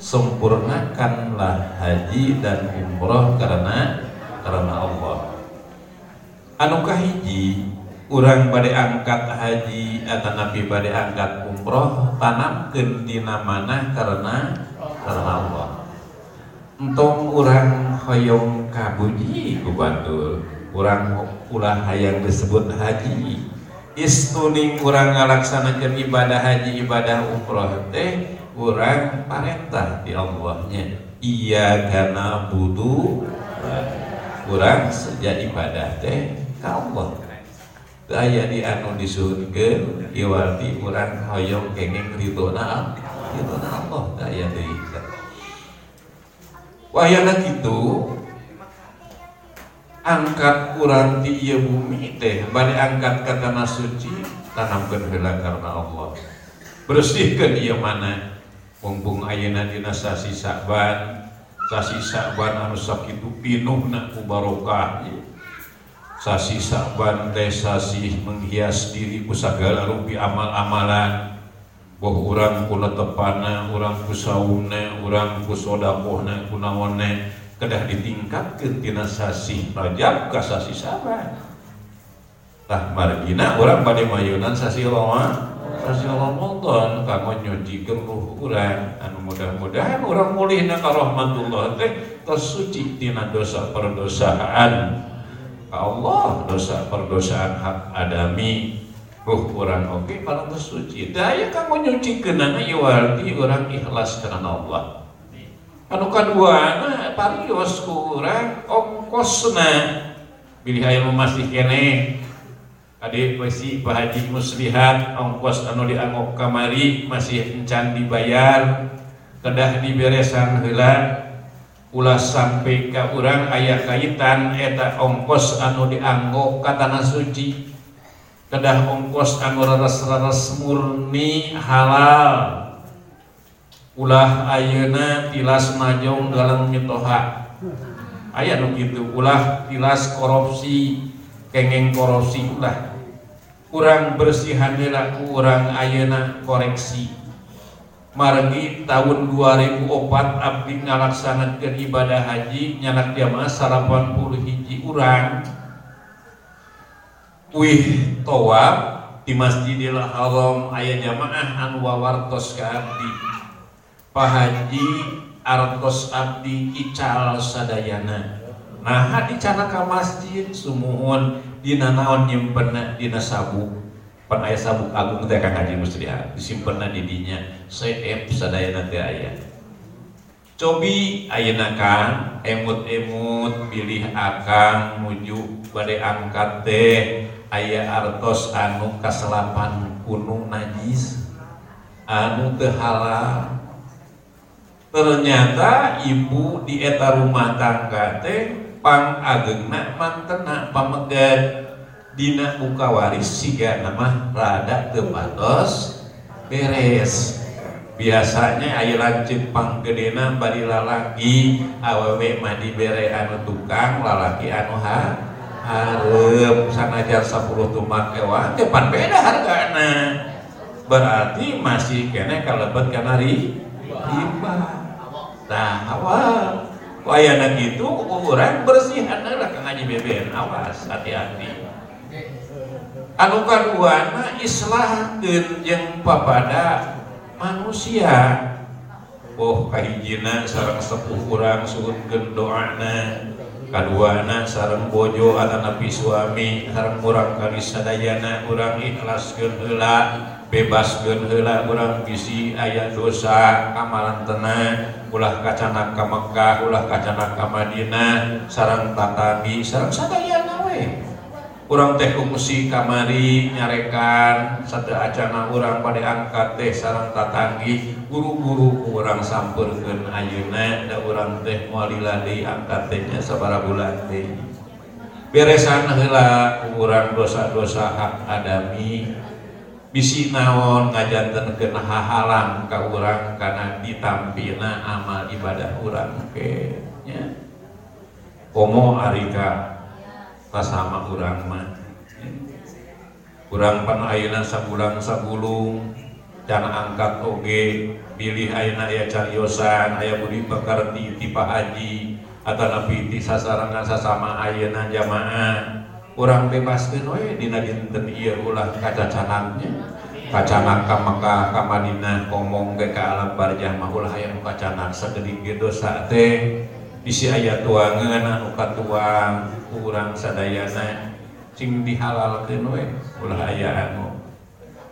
sempurnakanlah haji dan umroh karena karena Allah. Anukah hiji? Orang pada angkat haji atau nabi pada angkat umroh tanamkan di mana karena karena Allah. Entong orang hoyong kabuji ku Bantul orang ulah hayang disebut haji. Istuning urang ngalaksanakan ibadah haji ibadah umroh teh kurang parentah di Allahnya. Iya karena budu kurang sejak ibadah teh ka Allah. Daya di anu disuhunkeun iwarti kurang hoyong kenging ridona ridona Allah daya deui wayana kitu angkat kurang di ieu bumi teh bade angkat ka tanah suci tanamkeun heula karena Allah. Bersihkeun ieu mana mumpung ayeuna dina sasi Sa'ban sasi Sa'ban anu sakitu pinuhna ku barokah. Sasi Sa'ban teh sasi menghias diri ku sagala rupi amal-amalan. Boh urang ku letepana urang ku sauna urang ku sodakohna ku naonne. Kedah ditingkatkeun tina sasi Rajab ka sasi Sa'ban tah margina urang bade mayunan sasi Ramadan. Rasi Ramadan kanggo nyuci geruh urang anu mudah-mudahan urang mulihna ka rahmatullah. Teh tersuci tina dosa perdosaan Allah dosa perdosaan hak adami. Buh urang oke paling tersuci. Daya kanggo nyuci kenana iwarti urang ikhlas karena Allah. Anu kaduana parios ku urang ongkosna. Bilih aya masih kene adik besi bahaji muslihat ongkos anu dianggap kamari masih encan dibayar kedah diberesan heula. Ulah sampai ke urang ayah kaitan eta ongkos anu dianggap ka tanah suci. Kedah ongkos anu reres-reres murni halal. Ulah ayeuna tilas najong dalam mitoha aya nu kitu ulah tilas korupsi kengeng korupsi ulah kurang bersihanlah kurang ayeuna koreksi. Margi tahun 2004 Abdi ngalaksanakan ibadah haji nyanak jamaah sarapan puluh hiji urang. Wih towa di Masjidil Haram ayah jamaah anu wawartos ke abdi. Pahaji artos abdi ical sadayana. Nah di cara ke masjid sumuhun. Dina naon nyimpenna dina sabuk? Pan aya sabuk agung teh kang haji muslihat disimpenna di dinya seep sadayana teh aya. Cobi ayeuna kan emut-emut pilih akang muju bade angkat teh. Aya artos anu kaselapan gunung najis. Anu teu halal ternyata ibu di eta rumah tangga teh pang agengna mantena pamegat. Dina buka waris siga nama rada tepatos beres. Biasanya ayo lancip pang gedena bari lalaki awewe mah dibere anu tukang lalaki anu ha harem sanajar 10 tumak ewan cepat beda hargana. Berarti masih kena kalebet kana riba nah awal wayana itu ukuran bersih adalah ngaji Beben awas hati-hati. Anu kaduana islahkeun jeung papada manusia. Oh kahijina sareng sepuh kurang suhunkeun doana. Kaduana sareng bojo atanapi suami sareng urang kali sadayana urang ikhlaskeun heula bebaskeun heula urang bisi aya dosa amalan tenang. ulah kacanak ke Mekkah ulah kacanak ke Madinah sarang tatabi sarang sadayana we urang teh kungsi kamari nyarekan satu acana urang pada angkat teh sarang tatangi guru-guru urang sampurkeun ayeuna da urang teh moali ladi angkat tehnya sabara bulan teh. Beresan heula urang dosa-dosa hak adami. bisi naon ngajanten ke hahalang ka urang karena ditampina amal ibadah urang ke nya komo arika sama urang mah urang pan ayeuna sabulang sabulung dan angkat oge pilih ayeuna aya cariosan aya budi pekerti tipa haji atau nabi ti sasarangan sasama ayeuna jamaah. orang bebas Dina dinten ieu ulah kaca canannya kacanaka Mekah Kamadinah ngomong ge ka alam barjah maulah yang kacanan ge dosa teh. Bisi aya tuangan anu katuang urang sadayana cing dihalalkeun we ulah aya anu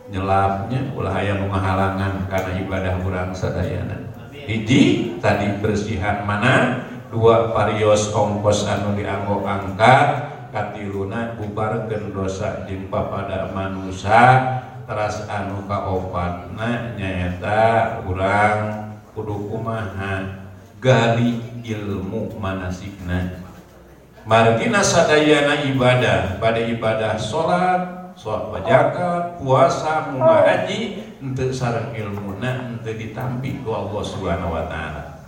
nyelapnya ulah aya nu ngahalangan kana ibadah urang sadayana hiji tadi bersihan mana? Dua parios ongkos anu dianggo angkat katilu Guna bubarkan dosa jempa pada manusia teras anu kaopatna nyata kurang kudu kumaha gali ilmu manasikna. Margina sadayana ibadah pada ibadah sholat sholat bajaka puasa munga oh. haji untuk sarang ilmuna untuk ditampi ku Allah subhanahu wa ta'ala.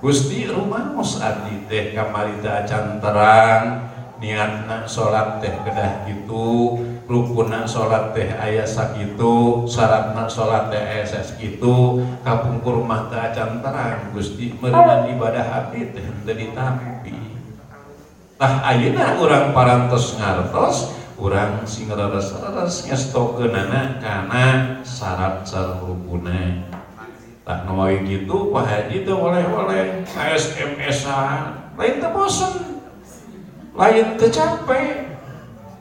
Gusti rumah musadi teh kamarita acan terang niatna salat teh kedah gitu rukunna salat teh aya sakitu syaratna salat teh ayah sakitu kapungkur mah teh acan terang Gusti merenang ibadah abdi teh henteu ditampi tah ayeuna urang parantos ngartos urang sing leres-leres ngestokeunana kana syarat syarat rukunna tak nawawi gitu Pak Haji teh oleh-oleh SMS-an lain teh bosen. Lain teh capek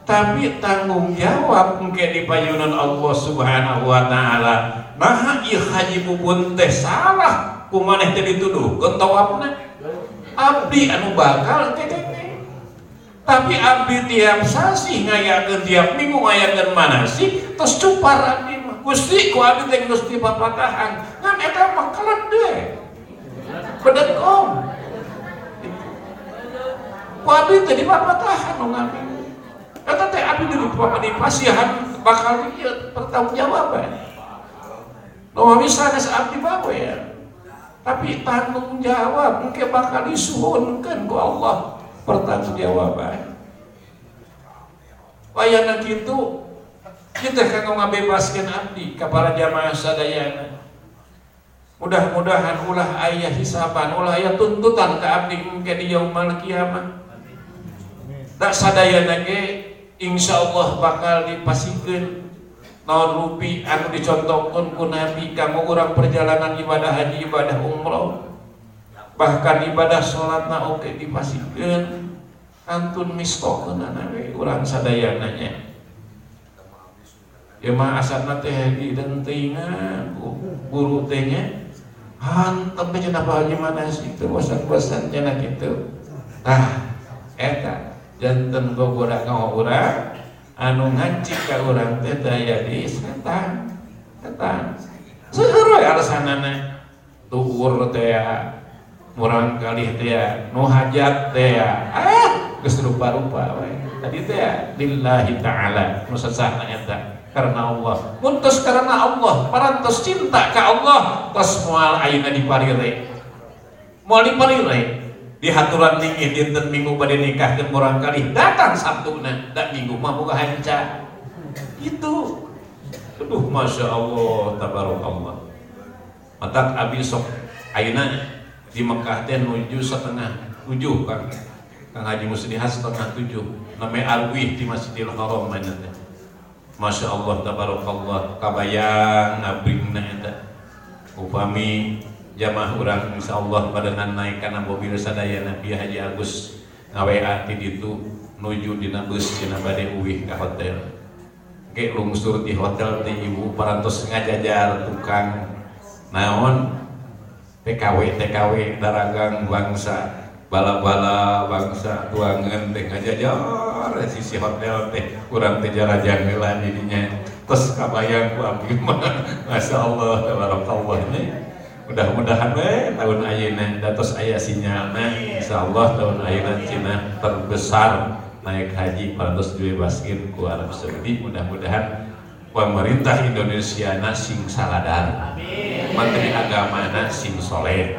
tapi tanggung jawab mungkin di payunan Allah Subhanahu wa taala. Nah ieu haji bubun teh salah. Kumaneh teh dituduh tawafna abdi anu bakal teh tapi abdi tiap sasi ngayakeun tiap minggu mana sih terus cupar abdi gusti ku abdi teh gusti papatahan. Ngan eta mah keled deui abdi teh di papatahan nu ngami eta teh abdi di di pasihan bakal ieu pertanggungjawaban nu bisa geus abdi ya. Tapi tanggung jawab mungkin bakal disuhunkan ku Allah. Pertanggungjawaban wayana gitu kita kanggo ngabebaskeun abdi ka para jamaah sadayana. Mudah-mudahan ulah ayah hisaban ulah ayah tuntutan ke abdi mungkin di yaumul kiamat tak sadayana ge insyaallah bakal dipasikeun naon rupi anu dicontohkeun ku nabi kamu orang perjalanan ibadah haji ibadah umroh. Bahkan ibadah sholatna oke dipasikeun antun mistokeun we urang sadayananya ya mah asapna teh di dentingan guru teh nya hantem teh cenah bahagia mana sih? Itu bosan-bosan cenah kitu ah eta janten gogoda ka urang anu ngancik ka urang teh daya di setan. Setan. Seueur we alasanana. Tuur teh murang kali teh nu hajat teh ah geus rupa-rupa tadi teh lillahi taala nu sasahna eta karena Allah. Muntus karena Allah parantos cinta ka Allah tos moal ayeuna diparire moal diparire di haturan tinggi dinten minggu pada nikah dan murang kali datang sabtuna dak minggu mah boga hanca. Itu aduh masya Allah tabarakallah. Matak abi sok ayeuna di Mekah teh nuju setengah tujuh kan Kang Haji Muslihat setengah tujuh. Namanya Alwi di Masjidil Haram mana teh. Masya Allah tabarakallah. Kabayang ngabringna eta. Upami jamaah urang insya Allah pada naik karena mobil sadaya Nabi Haji Agus. Ngawa ti ditu nuju dina bus dina bade uwih ka hotel. Ke lungsur di hotel teh ibu parantos ngajajar tukang. Naon? TKW TKW daragang bangsa. Bala-bala bangsa tuangan teh ngajajar. Sisi hotel teh kurang teh jarajan heula jadinya terus kabayang ku abdi Masya Allah tabarakallah ini mudah-mudahan we tahun ayeuna datos aya sinyalna insyaallah tahun ayeuna Cina terbesar naik haji parantos dibebaskeun ku Arab Saudi. Mudah-mudahan pemerintah Indonesia sing saladar. Menteri agama sing soleh.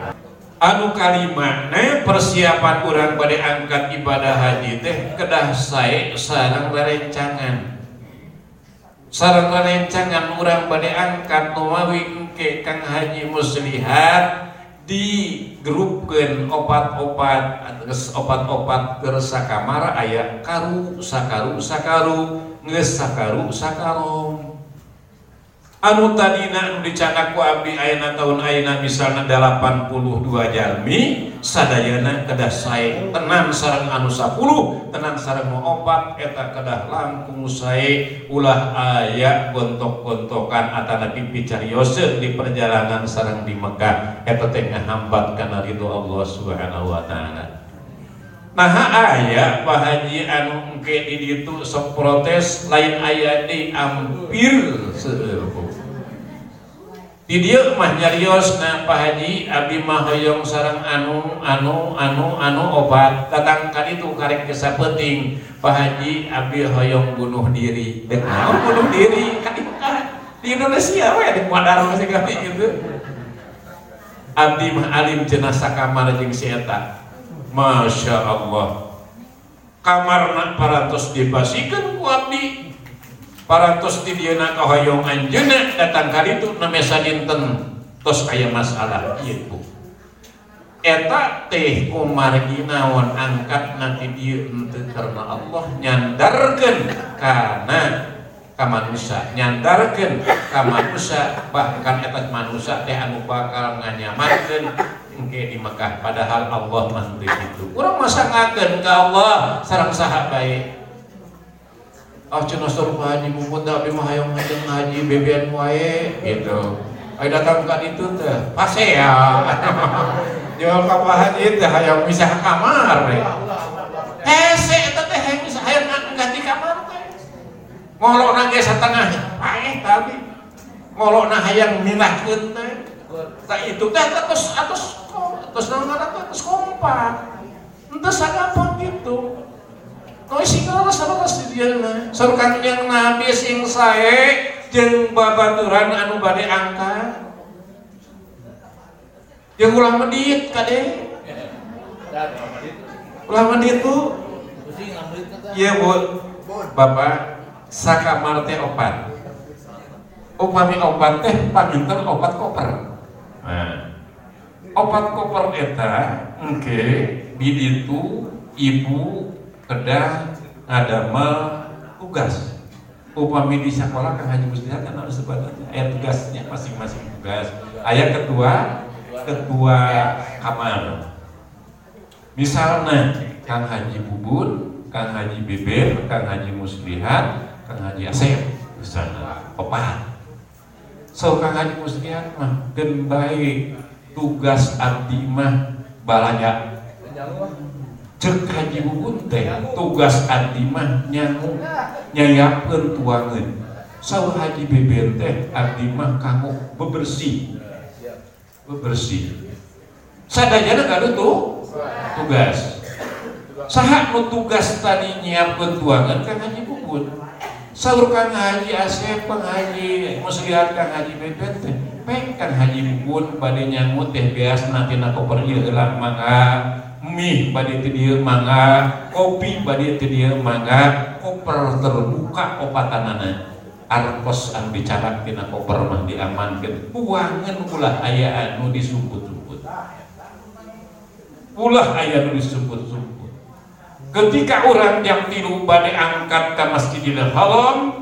Anu kalimane persiapan orang pada angkat ibadah haji teh kedah saya sarang berencangan sarang rencangan orang badai angkat nuwawing ke Kang Haji Muslihat di grupkan obat-obat obat-obat gersa kamar ayat karu sakaru sakaru ngesakaru sakarom anu tadina anu dicanak ku abdi ayana tahun ayana misalnya 82 jalmi sadayana kedah sae tenang sarang anu 10 tenang sarang mau opat eta kedah langkung sae ulah aya gontok-gontokan atana pipi cariose di perjalanan sarang di Mekah. Eta teh ngahambat kana ridho Allah Subhanahu wa taala. Nah ayah Pak Haji anu engke di ditu sok protes lain ayah di ampir seueuh di dia mah nyarios na Pak Haji abdi mah hoyong sarang anu anu anu anu obat. Datang kan itu karek kesa penting Pak Haji abdi hoyong bunuh diri. Dek naon bunuh diri? Kan di Indonesia we di Madar masih kami itu abdi mah alim jenazah kamar jeung si eta. Masya Allah. Kamar nak parantos dipasikan ku abdi parantos di dia nak hoyong anjena datang kali itu namanya dinten tos kaya masalah itu eta teh umar ginawan angkat nanti dia ente karena Allah nyandarkan karena ka manusia nyandarkan ka manusia bahkan eta manusia teh anu bakal nganyamarkan engke di Mekah padahal Allah mah itu urang masa ngakeun ka Allah sareng saha bae ah cina suruh haji mumpun tapi mah hayang ngajeng ngaji bebean wae gitu. Ayo datang ke itu teh. Pase ya. Jual papa haji teh hayang misah kamar hese itu teh hayang misah hayang ganti kamar teh. Ngolok nage setengah paeh tapi ngolok nah hayang milahkeun teh. Tak itu teh terus atas terus nama terus kompak. Entah sagampang gitu Kau sing ngaras apa pasti dia mah. Surkan yang nabi sing sae jeung babaturan anu bade angkat. Yang ulah medit kade. Ulah medit tuh. Iya bu, bapak sakamar teh opat. Upami opat teh paminten opat koper. Nah, opat koper eta engke di ditu ibu kedah ngadama tugas upami di sekolah kan hanya mesti kan harus sebenarnya ayat tugasnya masing-masing tugas ayat ketua ketua kamar. Misalnya Kang Haji Bubun Kang Haji Beber Kang Haji Muslihat Kang Haji Asep misalnya. Opat so Kang Haji Muslihat mah gen tugas abdi mah balanya cek haji bubun teh tugas abdi mah nyangu nyayakeun tuangeun. Saur haji beber teh kanggo bebersih. Bebersih. Sadayana kadu tuh? Tugas. Saha nu tugas tadi nyiapkeun tuangeun kan haji bubun? Saur kang haji asep kang haji muslihat kang haji beber teh kang haji bubun bade nyangu teh bias nanti nak koper ieu heula mangga. Mie badi itu dia mangga. Kopi badi itu dia mangga. Koper terbuka opatanana arpos an bicara tina koper mah diamankan buangan ulah ayah anu disumput-sumput. Ulah ayah anu disumput-sumput. Ketika orang yang tilu badi angkat ke masjidil haram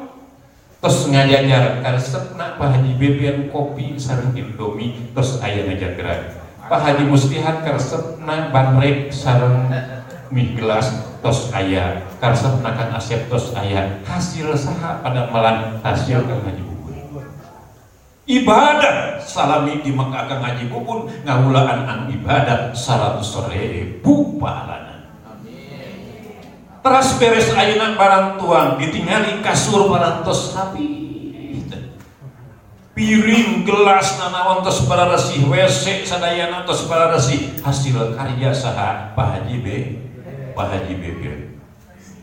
terus ngajajar karesepna Pak Haji bebian kopi sareng indomie terus ayah ngajajar Pak Haji Mustihat karesep na banrek sarang mie gelas tos ayah karesep nakan asep tos ayah hasil saha pada malam hasil kang Haji Bubun. Ibadah. Salami di Mekah kang Haji Bubun. Ngawulaan an ibadah seratus ribu pahalana teras beres ayunan barang tuang ditinggali kasur barang tos sapi. Piring gelas nanawan tos para resi WC sadayana tos para resi hasil karya saha Pak Haji B Pak Haji B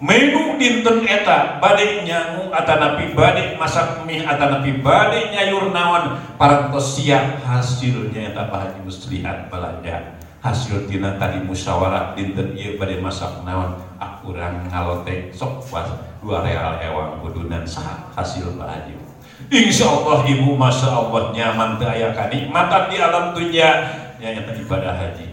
menu dinten eta badai nyangu atanapi badai masak mie atanapi badai nyayur nawan para tos siap hasilnya eta Pak Haji Muslihat belanja hasil tina tadi musyawarah dinten iya badai masak nawan aku kurang ngalotek sok pas dua real ewang kudunan sah hasil Haji Insya Allah ibu Masya Allah nyaman ayah kenikmatan di alam dunia yang ibadah haji.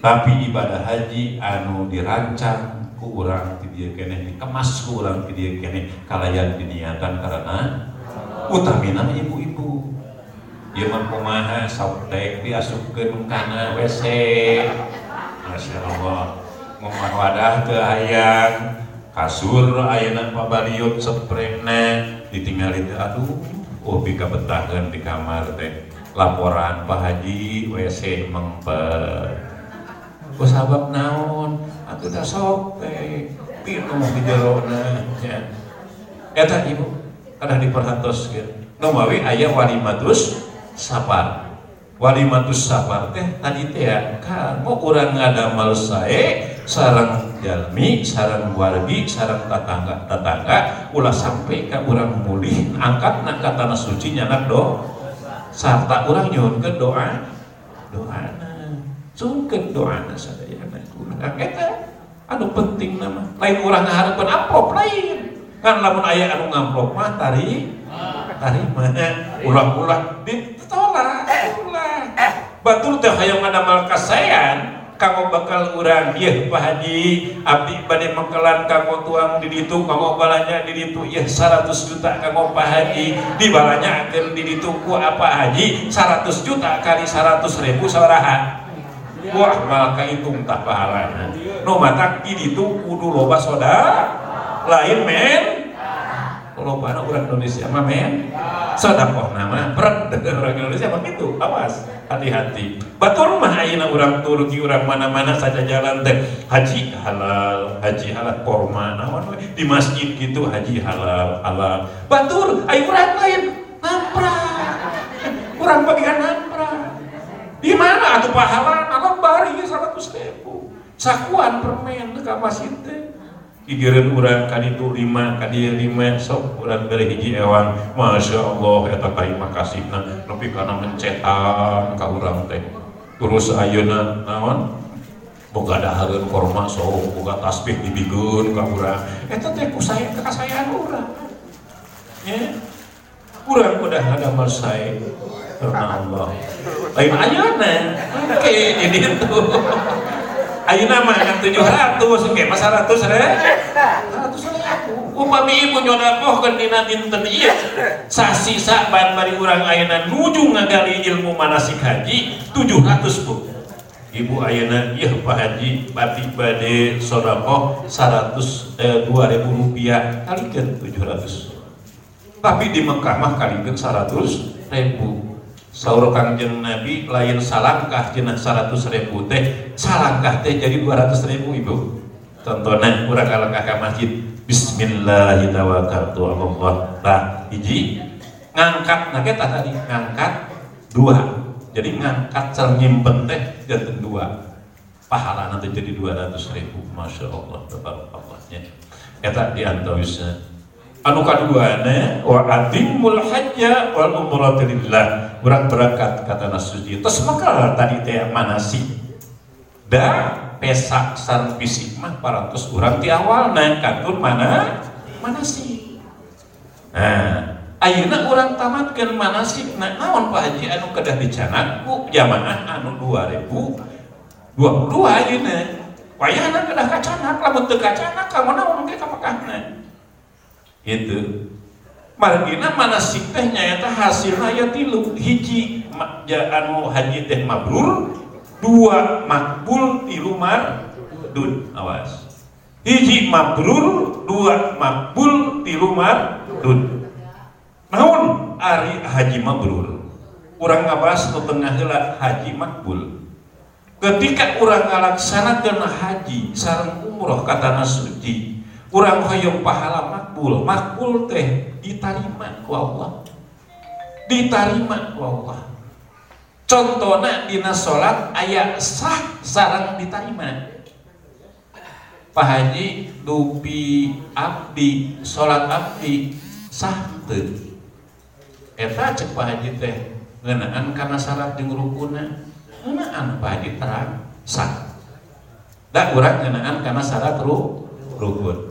Tapi ibadah haji anu dirancang ku urang ti dieu keneh dikemas ku urang ti dieu keneh. Kalayan diniatan karena utamina ibu-ibu Iman kumaha softtek diasupkeun kana WC Masyaallah. Allah wadah ke ayam kasur ayeuna ayam pabalion ditinggali ditinggalin aduh oh bika betahan di kamar teh laporan Pak Haji WC mengper. ku sabab naon aku tak sok teh pinu di jarona ya eta ibu kada diperhatos gitu. Nomawi ayah walimatus safar walimatus safar teh tadi teh kamu urang ngadamal sae? Sarang jalmi sarang wargi sarang tetangga tetangga ulah sampai ka urang mulih. Angkat na ka tanah suci nyanak do. Sarta urang nyuhunkeun doa. Doa sungkeun doa sadayana kumaha eta. Anu penting nama. Lain urang ngahareupeun amplop lain. Kan lamun aya anu ngamplop mah tari tari mah ulah-ulah ditolak ulah batur teh hayang ngadamal kasayan kamu bakal urang ieu Pak Haji abdi bade mengkelan kamu tuang di ditu kamu balanya di ditu ieu 100 juta kamu Pak Haji di balanya akan di ditu ku apa Haji? 100 juta kali 100 ribu sauraha. Wah malah kahitung tak pahalana. No matak di ditu kudu loba soda. Lain men loba anak orang Indonesia mah men sodakoh nama berat orang Indonesia mah gitu awas hati-hati. Batur mah ayeuna urang Turki urang mana-mana saja jalan teh haji halal haji halal korma naon di masjid gitu haji halal halal. Batur ayo urang lain namprak urang bagian namprak di mana atuh pahala anak bari 100 ribu. Sakuan permen ke masjid teh Igirin urang kaditu lima kadieu lima sok urang beri hiji ewang Masya Allah eta terima kasihna nepi kana mencetan ka urang teh. Terus ayeuna naon? Boga dahareun korma sok boga tasbih dibikeun ka urang. Eta teh ku saya kasayang urang. Ya? Urang udah ada masai karena Allah. Lain ayeuna? Oke jadi itu Ayeuna mah yang 700 ge mah 100 re. 100 ribu. Upami ibu nyodakohkeun dina dinten ieu sasi saban bari urang ayeuna nuju ngagali ilmu manasik haji 700 Bu. Ibu ayeuna ieu Pak Haji bati bade sedekah 100 eh, 2000 rupiah kalikeun 700. Tapi di Mekah mah kalikeun 100 ribu Saur kangjeng Nabi lain salangkah jenah 100 ribu teh? Salangkah teh jadi 200 ribu ibu? Tontonan kurang alangkah ke masjid. Bismillahirrahmanirrahim. Nah hiji ngangkat. Nah kita tadi ngangkat dua. Jadi ngangkat nyimpen teh jantan dua. Pahala nanti jadi 200 ribu. Masya Allah Allahnya kita diantawisnya anu kaduana wa atimul hajja wal umrata lillah urang berangkat kata nasuji. Terus maka tadi teh manasi da pesak sareng fisik mah parantos urang ti awal. Naik katur mana? Manasi nah ayeuna urang tamatkeun manasik. Nah naon Pak Haji? Anu kedah dicanak ku jamaah anu 2022 ayeuna. Wayahna kedah kacanak lamun teu kacanak ka mana mungkin ka Mekahna itu margina manasik teh nyata hasilnya ya tilu hiji ya, anu haji teh mabrur dua makbul tilu mardud awas. Hiji mabrur dua makbul tilu mardud naon? Ari haji mabrur. Urang ngabas nu tengah haji makbul. Ketika urang ngalaksanakeun haji sareng umroh katana suci kurang hoyong pahala makbul. Makbul teh diterima ku Allah. Diterima ku Allah. Contohnya dina sholat ayat sah sarang diterima Pak Haji dupi abdi sholat abdi sah eta cek Pak Haji teh ngenaan karena syarat jeung rukuna. Ngenaan Pak Haji terang sah. Da urang ngenaan karena syarat rukun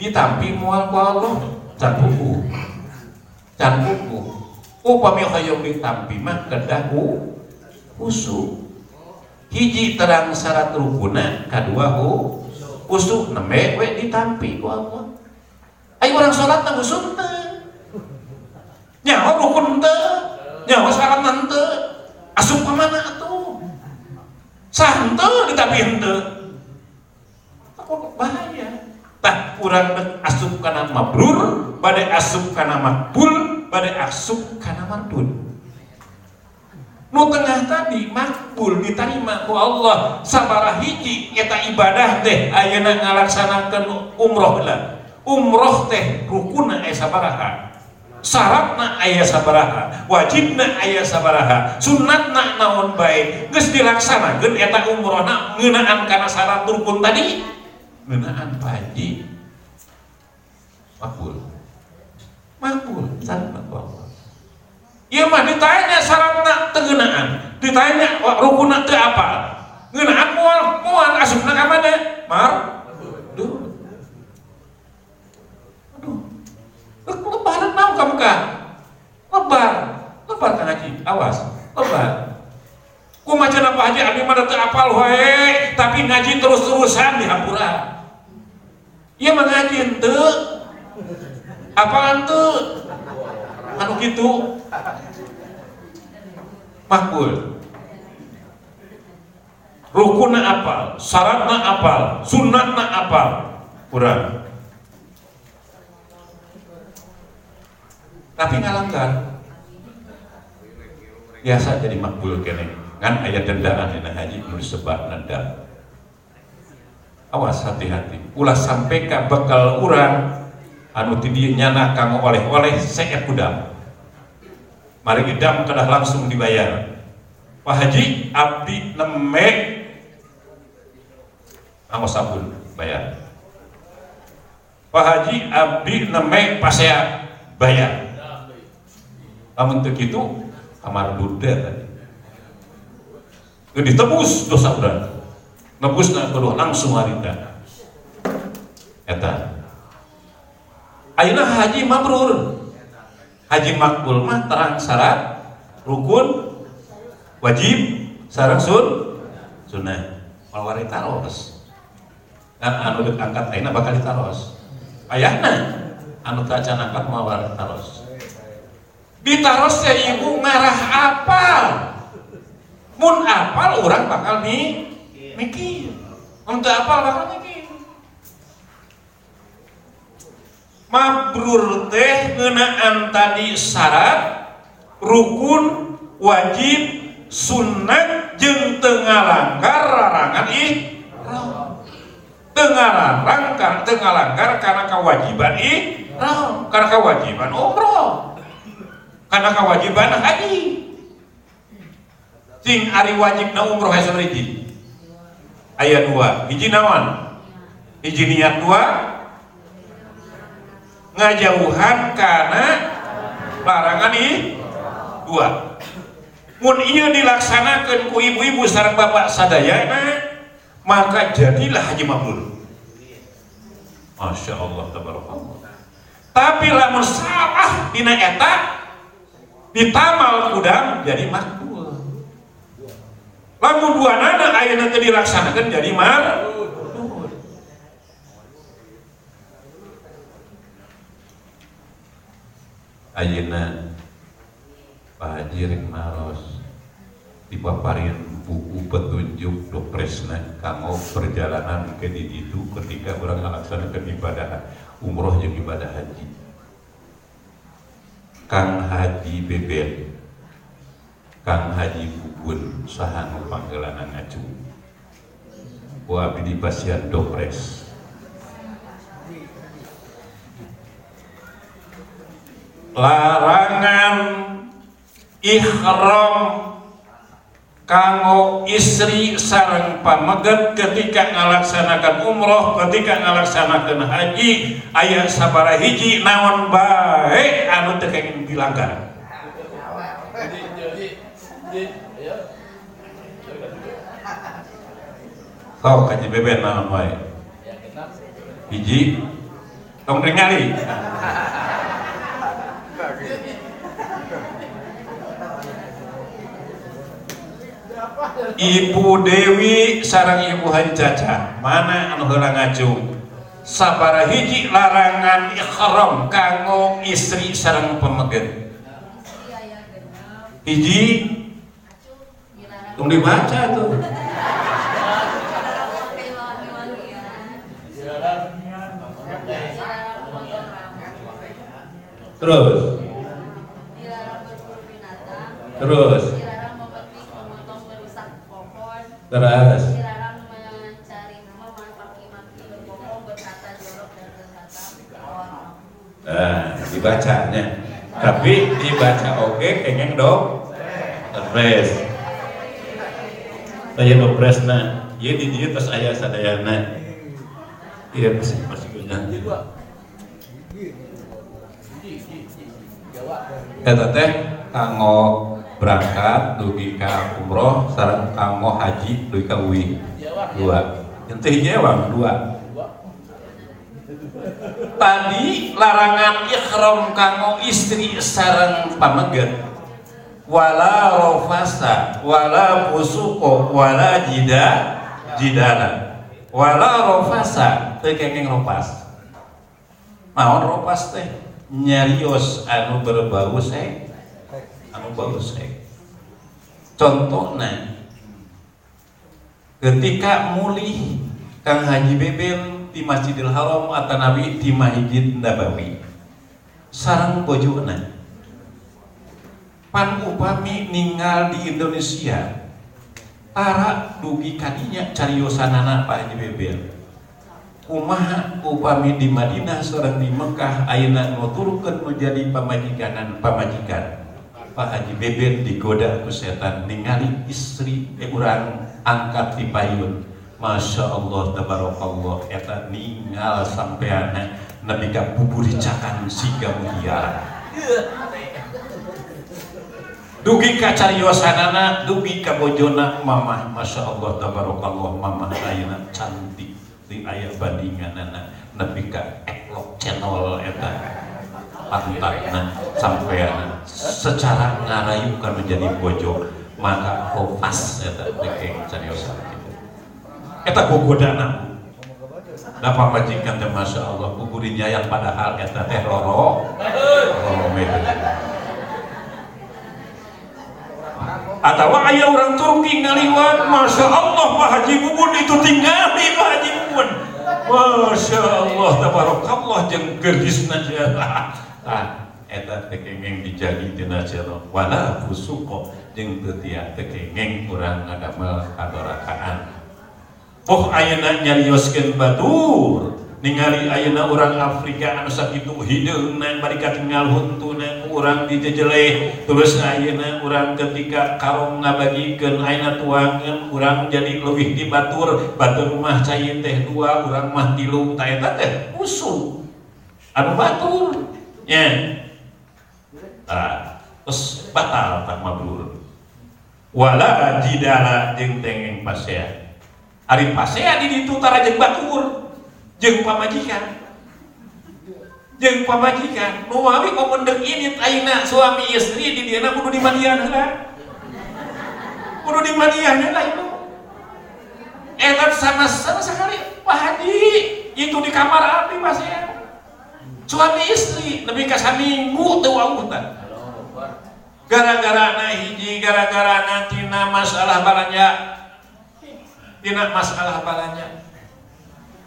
ditampi mual ku Allah can buku. Can buku. Upami hoyong ditampi mah kedah usuh hiji terang syarat rukuna kedua hu usuh nembe ditampi ku Allah ayo orang sholat nang teh nyawa rukun teh. Nyawa syarat nante asup ke mana atuh? Sante ditampi henteu bahaya tah kurang asup kana mabrur badai asup kana makbul badai asup kana mardud nu tengah tadi makbul diterima ku Allah. Sabaraha hiji eta ibadah teh ayeuna ngalaksanakeun umroh lah. Umroh teh rukuna aya sabaraha. Syaratna aya sabaraha. Wajibna aya sabaraha. Sunnatna naon baik geus dilaksanakeun eta umrohna ngeunaan kana syarat rukun tadi ngeunaan paji makbul. Makbul sanna ku Iya mah ditanya syaratna teu ngeunaan ditanya rukunna teu apa? Ngeunaan moal moal asupna ka mana mar? Duh aduh. Lebaran naon kamu ka lebar. Lebar ka ngaji awas. Lebar. Ku macan apa aja abi mah teu apal wae tapi ngaji terus-terusan di hampura Iya mah ngaji henteu apaan tuh? Anu gitu. Makbul. Rukunna apal syaratna apal sunnatna apal. Kurang. Tapi ngalanggar. Biasa jadi makbul kene. Kan ayat dendaan dina haji nu disebut nenda awas hati-hati. Ulah sampai ka bekal urang anu ti dieu nyana kanggo oleh-oleh seek kudam mari idam kedah langsung dibayar. Pak Haji abdi neme anggo sabun bayar. Pak Haji abdi neme pasea bayar. Namun teu kitu kamar duda tadi. Ditebus dosa urang nebusna kudu langsung harita eta. Ayeuna haji mabrur. Haji makbul mah terang syarat rukun wajib sareng sun sunnah. Walwari taros dan anu dek angkat ayeuna bakal ditaros ayahna anu acan angkat mawar taros ditaros teh ibu ngarah apal mun apal orang bakal mi mikir untuk apal bakal mikir mabrur teh ngeunaan tadi syarat rukun wajib sunat jeung tengah langgar larangan ih tengah larang tengah langgar karena kewajiban ih karena kewajiban umroh karena kewajiban haji. Sing ari wajib na umroh aya sabariji aya dua. Hiji naon? Hiji niat dua? Ngajauhan karena larangan ih dua. Mun ieu dilaksanakeun ku ibu-ibu sareng bapak sadayana maka jadilah haji mabrur Masya Allah tabarakallah. Tapi lamun salah dina eta ditamal kudang jadi makbul lamun dua nana ayeuna teu dilaksanakeun jadi mar ayeuna Pak Haji rek maros dipaparin buku petunjuk dopresna kanggo perjalanan ke itu ketika orang ngalaksanakeun ibadah umroh jeung ibadah haji. Kang Haji Beben Kang Haji Bubun saha nu panggeulana ngacu ku abdi di pasian dopres larangan ihram kanggo istri sareng pameget ketika ngalaksanakan umroh ketika ngalaksanakan haji ayat sabara hiji naon baik anu teu kenging dilanggar Kau kaji beben naon wae hiji tong ningali Ibu Dewi sarang Ibu Haji Caca mana anu heula ngajung sabara hiji larangan ikhram kanggo istri sarang pemegen hiji tong dibaca tuh terus terus terus Nah, dibacanya. Tapi dibaca oke kengeng dong. Terus. Saya na, iya di dia pas ayah sadayana. Iya masih masih punya. Eta teh kanggo berangkat dugi ka umroh sareng kanggo haji dugi ka uwi. Dua. Ente ewang dua. Tadi larangan ikhram kanggo istri sareng pameget. Wala rofasa, wala fusuko, wala jida, jidana. Wala rofasa, teu kengeng ropas. Naon ropas teh? Nyarios anu berbau sek, anu bau sek. Contohnya, ketika mulih Kang Haji Bebel di Masjidil Haram atau Nabi di Masjid Nabawi sarang bojona pan upami ninggal di Indonesia. Tara dugi kadinya cariosanana Pak Haji Bebel. Kumaha upami di Madinah seorang di Mekah ayeuna nuturkeun menjadi pamajikanan pamajikan. Pak Haji Bebel digoda ku setan ningali istri urang angkat di payun. Masya Allah tabarakallah eta ningal sampeana nabi ka bubur cakan siga mulia dugi ka cariosanana dugi ka bojona mamah Masya Allah tabarakallah mamah ayeuna cantik di aya bandinganana. Nabi ka eklok channel eta. Pantatna sampeana. Secara ngarayukan menjadi bojo maka hofas eta dekeng cariosana eta gogodana dapat majikan teh masya Allah kuburinya yang padahal eta teh roro. Roro medan atau ayah orang Turki ngaliwat Masya Allah Pak Haji Bubun itu tinggali Pak Haji Bubun Masya Allah tabarakallah jeng geris najara ah eta tekengeng dijadi tina jero wala fusuko jeng tetia tekengeng kurang ngadamel kadorakaan. Poh ayana nyarioskeun batur. Ningali ayana orang Afrika anu sakitu hideungna naik bari katingal urang dijejeleh terus ayeuna urang ketika karong ngabagikeun ayeuna tuangeun urang jadi leuwih di batur batur mah cai teh dua urang mah tilu ta eta teh musuh anu batur nya ah terus batal tak mabrur. Wala jidala jeung tengeng pasea. Ari pasea di ditu tara jeung batur jeung pamajikan jeung pamajikan. Nu abi komendek ini ayeuna suami istri di dieu kudu dimanian heula kudu dimanian heula itu enak sama sama sekali. Pak Haji itu di kamar api pasea suami istri lebih ke saminggu teu wautan gara-gara na hiji gara-gara nanti masalah balanja tina masalah balanya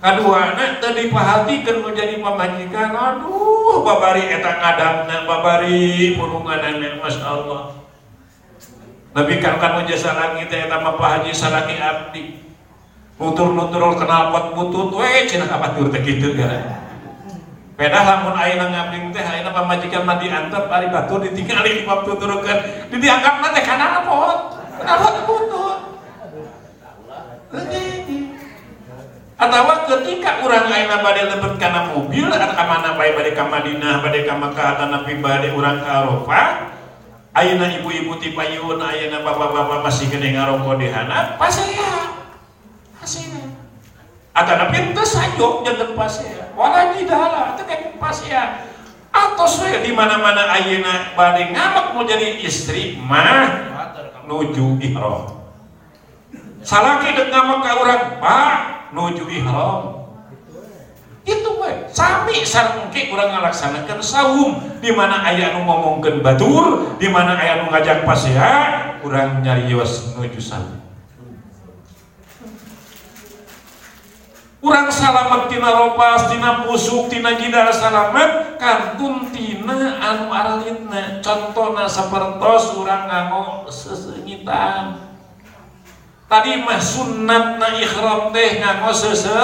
kedua nak tadi perhatikan menjadi pemajikan. Aduh babari eta ngadapna babari purunganan Masya Allah. Nabi kan kan jasa lagi teh eta mah haji salaki abdi. Nutur-nutur kenal pot butut we cenah kabatur teh kitu gara Pedah lamun ayeuna ngabling teh ayeuna pamajikan mah diantep ari batur ditinggali di patuturkeun didianggapna teh kana pot. Kana atau ketika orang lain pada lebet karena mobil atau ke mana baik pada ke Madinah pada ke Mekah atau pada orang ke Arafah Ayeuna ibu-ibu ti payun, ayeuna bapak-bapak masih kena ngaroko di hana, pasaya, pasaya. Ada nabi itu sayok jangan pasea. Wala jidala itu kayak pasea. Atau saya di mana-mana ayana badai ngamak mau jadi istri mah nuju ihram. Salaki dek ngamak ke orang pak nuju ihram. Itu we, sami sarengke urang ngalaksanakeun saum di mana aya nu ngomongkeun batur, di mana aya nu ngajak pasea, urang nyarios nuju saum. Urang salamet tina ropas, tina pusuk, tina jidar salamet, kantun tina anu aralitna. Contohna sapertos urang nganggo sesengitan. Tadi mah sunnatna ihram teh nganggo sese.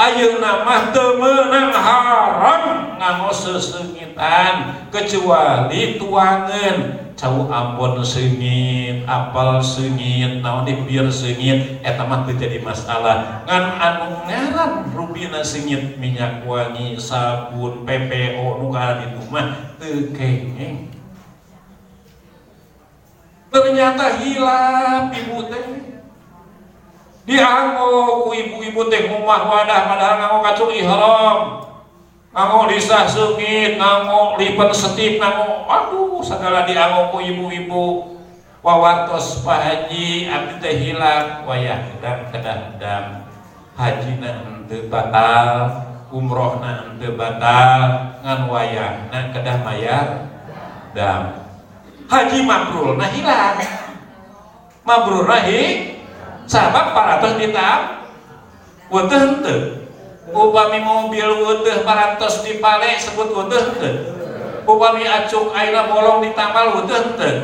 Ayeuna mah teu meunang haram nganggo sesengitan kecuali tuangan. Cau Ambon sengit apal sengit naon di biar sengit eta mah jadi masalah. Ngan anu ngaran rubina sengit minyak wangi sabun PPO nu itu mah teu kengeng ternyata hilang ibu teh. Dianggo ku ibu-ibu teh rumah wadah padahal nganggo kacung ihram. Nganggo disah sengit nganggo lipen setip nganggo aduh segala dianggo ku ibu-ibu. Wawartos Pak Haji abdi teh hilang. Wayah dan kedah dam haji na ente batal umroh na ente batal. Ngan wayah na kedah mayar dam haji mabrur nah hilang. Mabrur nah sabab paratos ditam weteh henteu upami mobil weteh parantos dipale sebut weteh henteu upami acuk ayeuna bolong ditamal weteh henteu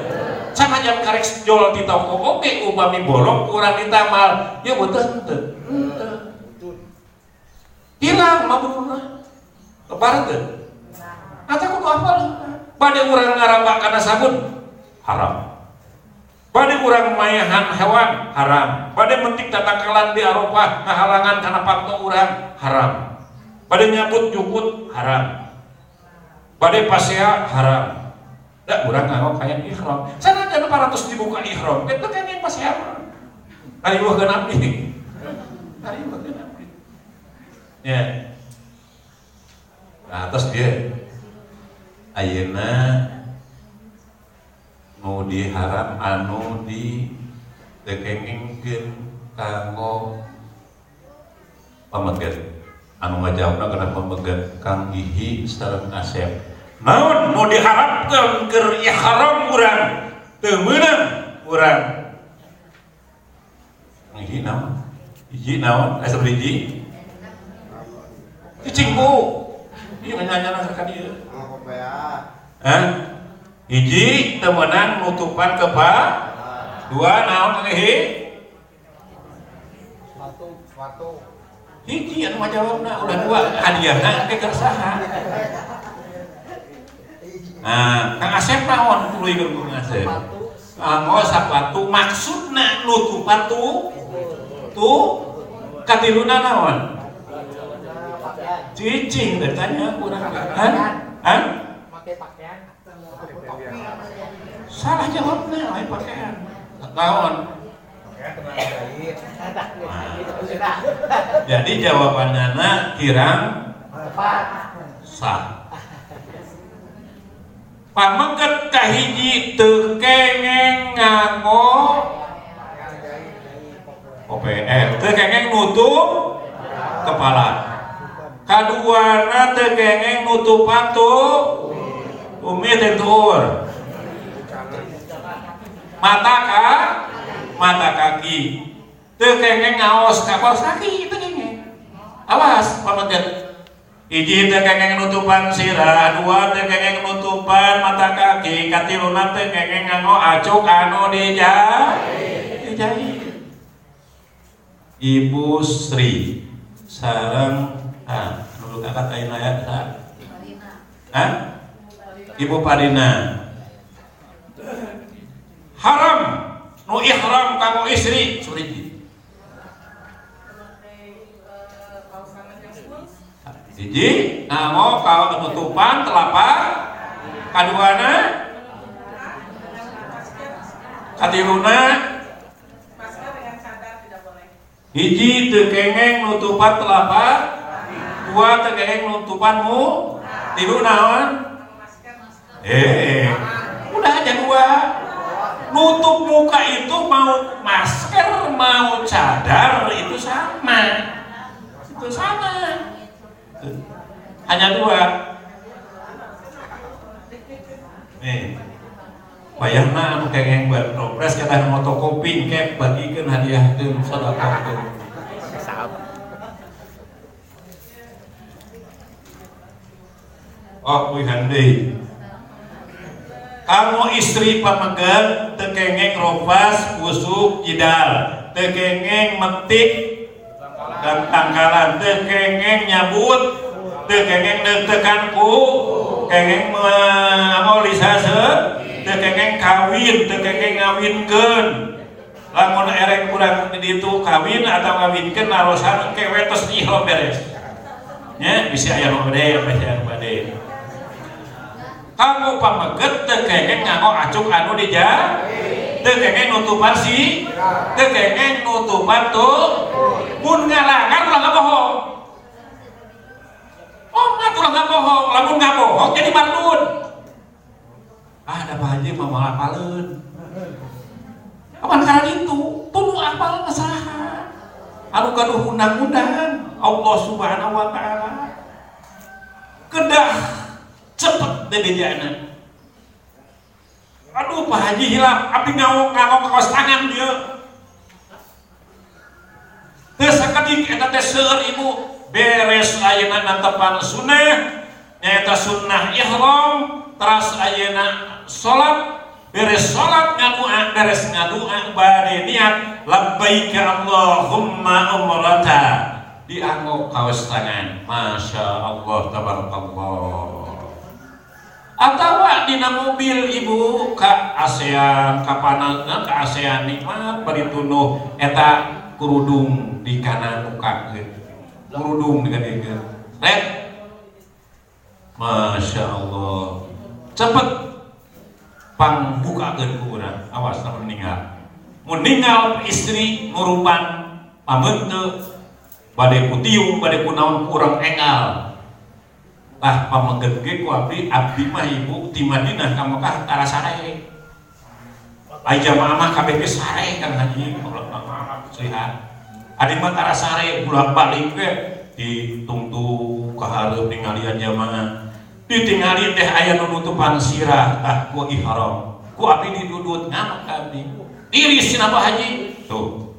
sama jam karek jual di toko oke upami bolong kurang ditamal. Ya weteh henteu hilang mabrurna keparat teu Kata kudu apa? Pada orang ngarambak karena sabun haram. Pada orang mayahan hewan haram. Pada mentik tatakalan di Eropa ngahalangan karena fakta orang haram. Pada nyabut jukut haram. Pada pasea haram. Dak orang nganggo kayak ihram. Sana para terus dibuka ihram. Itu kan yang pasea. Hari wah genap ini. Hari wah genap Ya. Nah, terus dia Ayeuna nu diharap anu di dekengengkeun kanggo pameget anu ngajawabna kana pameget Kang Gihi sareng Asep. Naon? Nu diharapkeun keur ihram urang? Teu meunang urang. Hiji naon? Hiji naon? Asa hiji. Cicing bu ieu nganyana ka dieu Hah? Hiji temenan nutupan kepa dua naon hi? Sepatu, sepatu. hiji anu majawabna udah dua. Hadiahna ke kersaha Nah, Kang Asep naon tuluy ke Kang Asep? Anggo sapatu maksudna nutupan tu? Tu? Katiluna naon? Cicing bertanya kurang. Hah? Hah? Pakai pakaian. Salah jawabnya, lain pakaian. Jahit. Jadi jawabannya na kirang sah. Pamengket kahiji teu kengeng nganggo jahit. OPR, teu kengeng nutup kepala. Kaduana teu kengeng nutupan tu umi teh tuur. Mata ka mata kaki. Teu kengeng ngaos ka kaos kaki teu kengeng. Awas pamengket Iji teh kengeng nutupan sirah, dua teh kengeng nutupan mata kaki, katiluna teh kengeng nganggo acuk anu dijahit. Dijahit. Ibu Sri sareng ah dulu kakak ya sa. Hah? Ibu Parina. Haram. Nu ihram kanggo istri. Suriti. Hiji, nganggo kaos penutupan telapak. Kaduana. Katiluna hiji teu kengeng nutupan telapak. Dua teu kengeng nutupanmu tilu naon? Eh udah aja dua nutup muka itu mau masker mau cadar itu sama. Itu sama. Hanya dua. Nih. Bayarna anu kengeng buat progres kita moto kopi kek bagikan hadiah sedekah tuh Oh, kuihan deui. Kamu istri pamegat tekengeng robas usuk jidal. Tekengeng metik dan tangkalan tekengeng nyabut tekengeng deg-degan ku kengeng mengolisase tekengeng kawin tekengeng ngawinkeun. Lamun erek kurang di itu kawin atau ngawinkeun narosan kewe tos ihlo beres. Nya bisa aya nu bade bisa aya kamu pameget tekengeng nganggo acuk anu dija? Tekengeng nutupan si? Tekengeng nutupan tuh? Mun ngalangan ulah bohong. Oh nggak ulah bohong. Lamun nggak jadi mardun ah ada apa aja mau ngapalin apa karena itu. Tulu apal nasaha anu gaduh undang-undang. Allah subhanahu wa ta'ala. Kedah cepet deh bejana aduh Pak Haji hilang. Abdi ngawok ngawok ke kaos tangan dia. Terus sakedik eta teh seueur ibu. Beres ayeuna nantepan sunnah nyaeta sunnah ihram teras ayeuna salat beres salat ngadua beres ngadua bade niat. Labbaika Allahumma umrata dianggo kaos tangan. Masya Allah tabarakallah atau dina mobil ibu? Ke ASEAN ke panasna ke ASEAN nikmat bari tunuh eta kurudung di kanan muka kurudung di kanan rek? Masya Allah. Cepet. Pang buka ke kurang awas tak meninggal. Meninggal istri ngurupan pamente badai putiung badai kunaon kurang engal lah pameget ge ku abdi abdi mah ibu di Madinah ka Mekah tara sare ai jamaah mah kabeh ge sare kan haji. Sehat. Adi mah tara sare bulan balik ge. Ditungtu ka hareup ningalian jamaah. Ditinggali teh aya nu nutupan sirah tah ku ihram. Ku abdi didudut ngamak ka abdi. Iris cenah haji. Tuh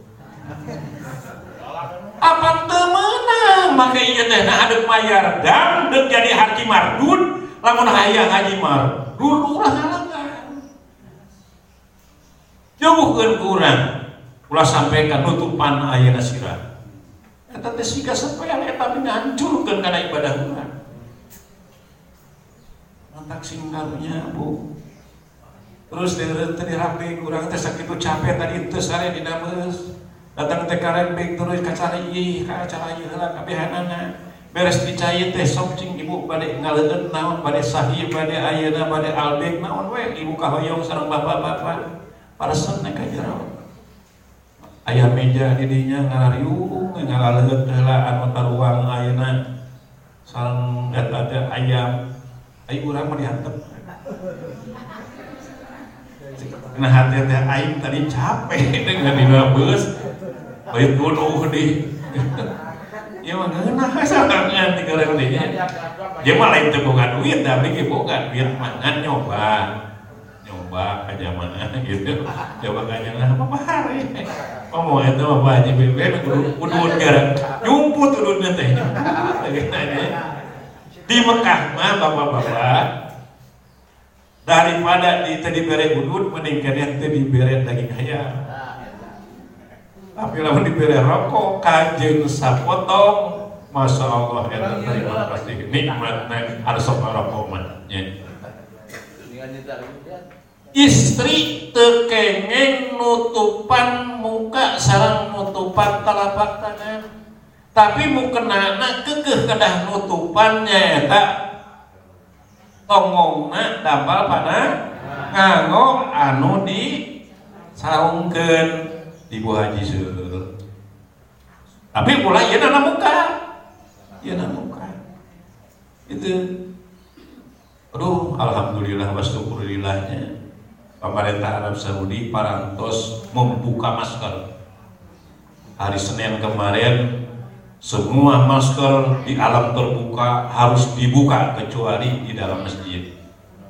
apa temenang maka iya teh nah adek mayar dan dek jadi haji mardun lamun hayang haji mardun ulah ngalangan jauhkeun kurang ulah sampaikan nutupan ayeuna sirah eta teh siga sampean eta ngahancurkeun kana ibadah urang mantak singkarunya bu. Terus tadi rapi kurang teh sakitu capek tadi teu sare di dameus datang teh karen baik terus ka cara ieu ka acara ieu heula kabehanana beres dicai teh sok cing ibu bade ngaleun naon bade sahih bade ayeuna bade albek naon we ibu kahoyong sareng bapak-bapak parasen ka jero aya meja di dinya ngarariung ngalaleut heula anu taruang ayeuna. Sareng eta ayam. Ai urang mah dihantem Nah hati teh aing tadi capek dengan dina beus baik gunung di ya mah ngeunah sarangan di gareng dinya dia mah lain teu boga duit tapi ge boga duit mangan nyoba nyoba aja mana gitu coba kanya lah apa bahare ngomong itu apa aja bebe udun garang nyumput udunnya teh di Mekah mah bapak-bapak daripada di tadi bere udun mending kalian tadi bere daging ayam tapi lamun diberi rokok kajeng sapotong Masya Allah ya terima kasih. Nikmatnya ada sama rokok ya. istri tekengeng nutupan muka sarang nutupan telapak tangan. Tapi mukenana kekeh kedah nutupannya tak? Tongongna dampal pada nganggo anu di saungkeun ibu haji seueur tapi ulah ya nana muka. Ya nana muka. Itu aduh alhamdulillah wa syukurilillahnya pemerintah Arab Saudi parantos membuka masker. Hari Senin kemarin semua masker di alam terbuka harus dibuka kecuali di dalam masjid.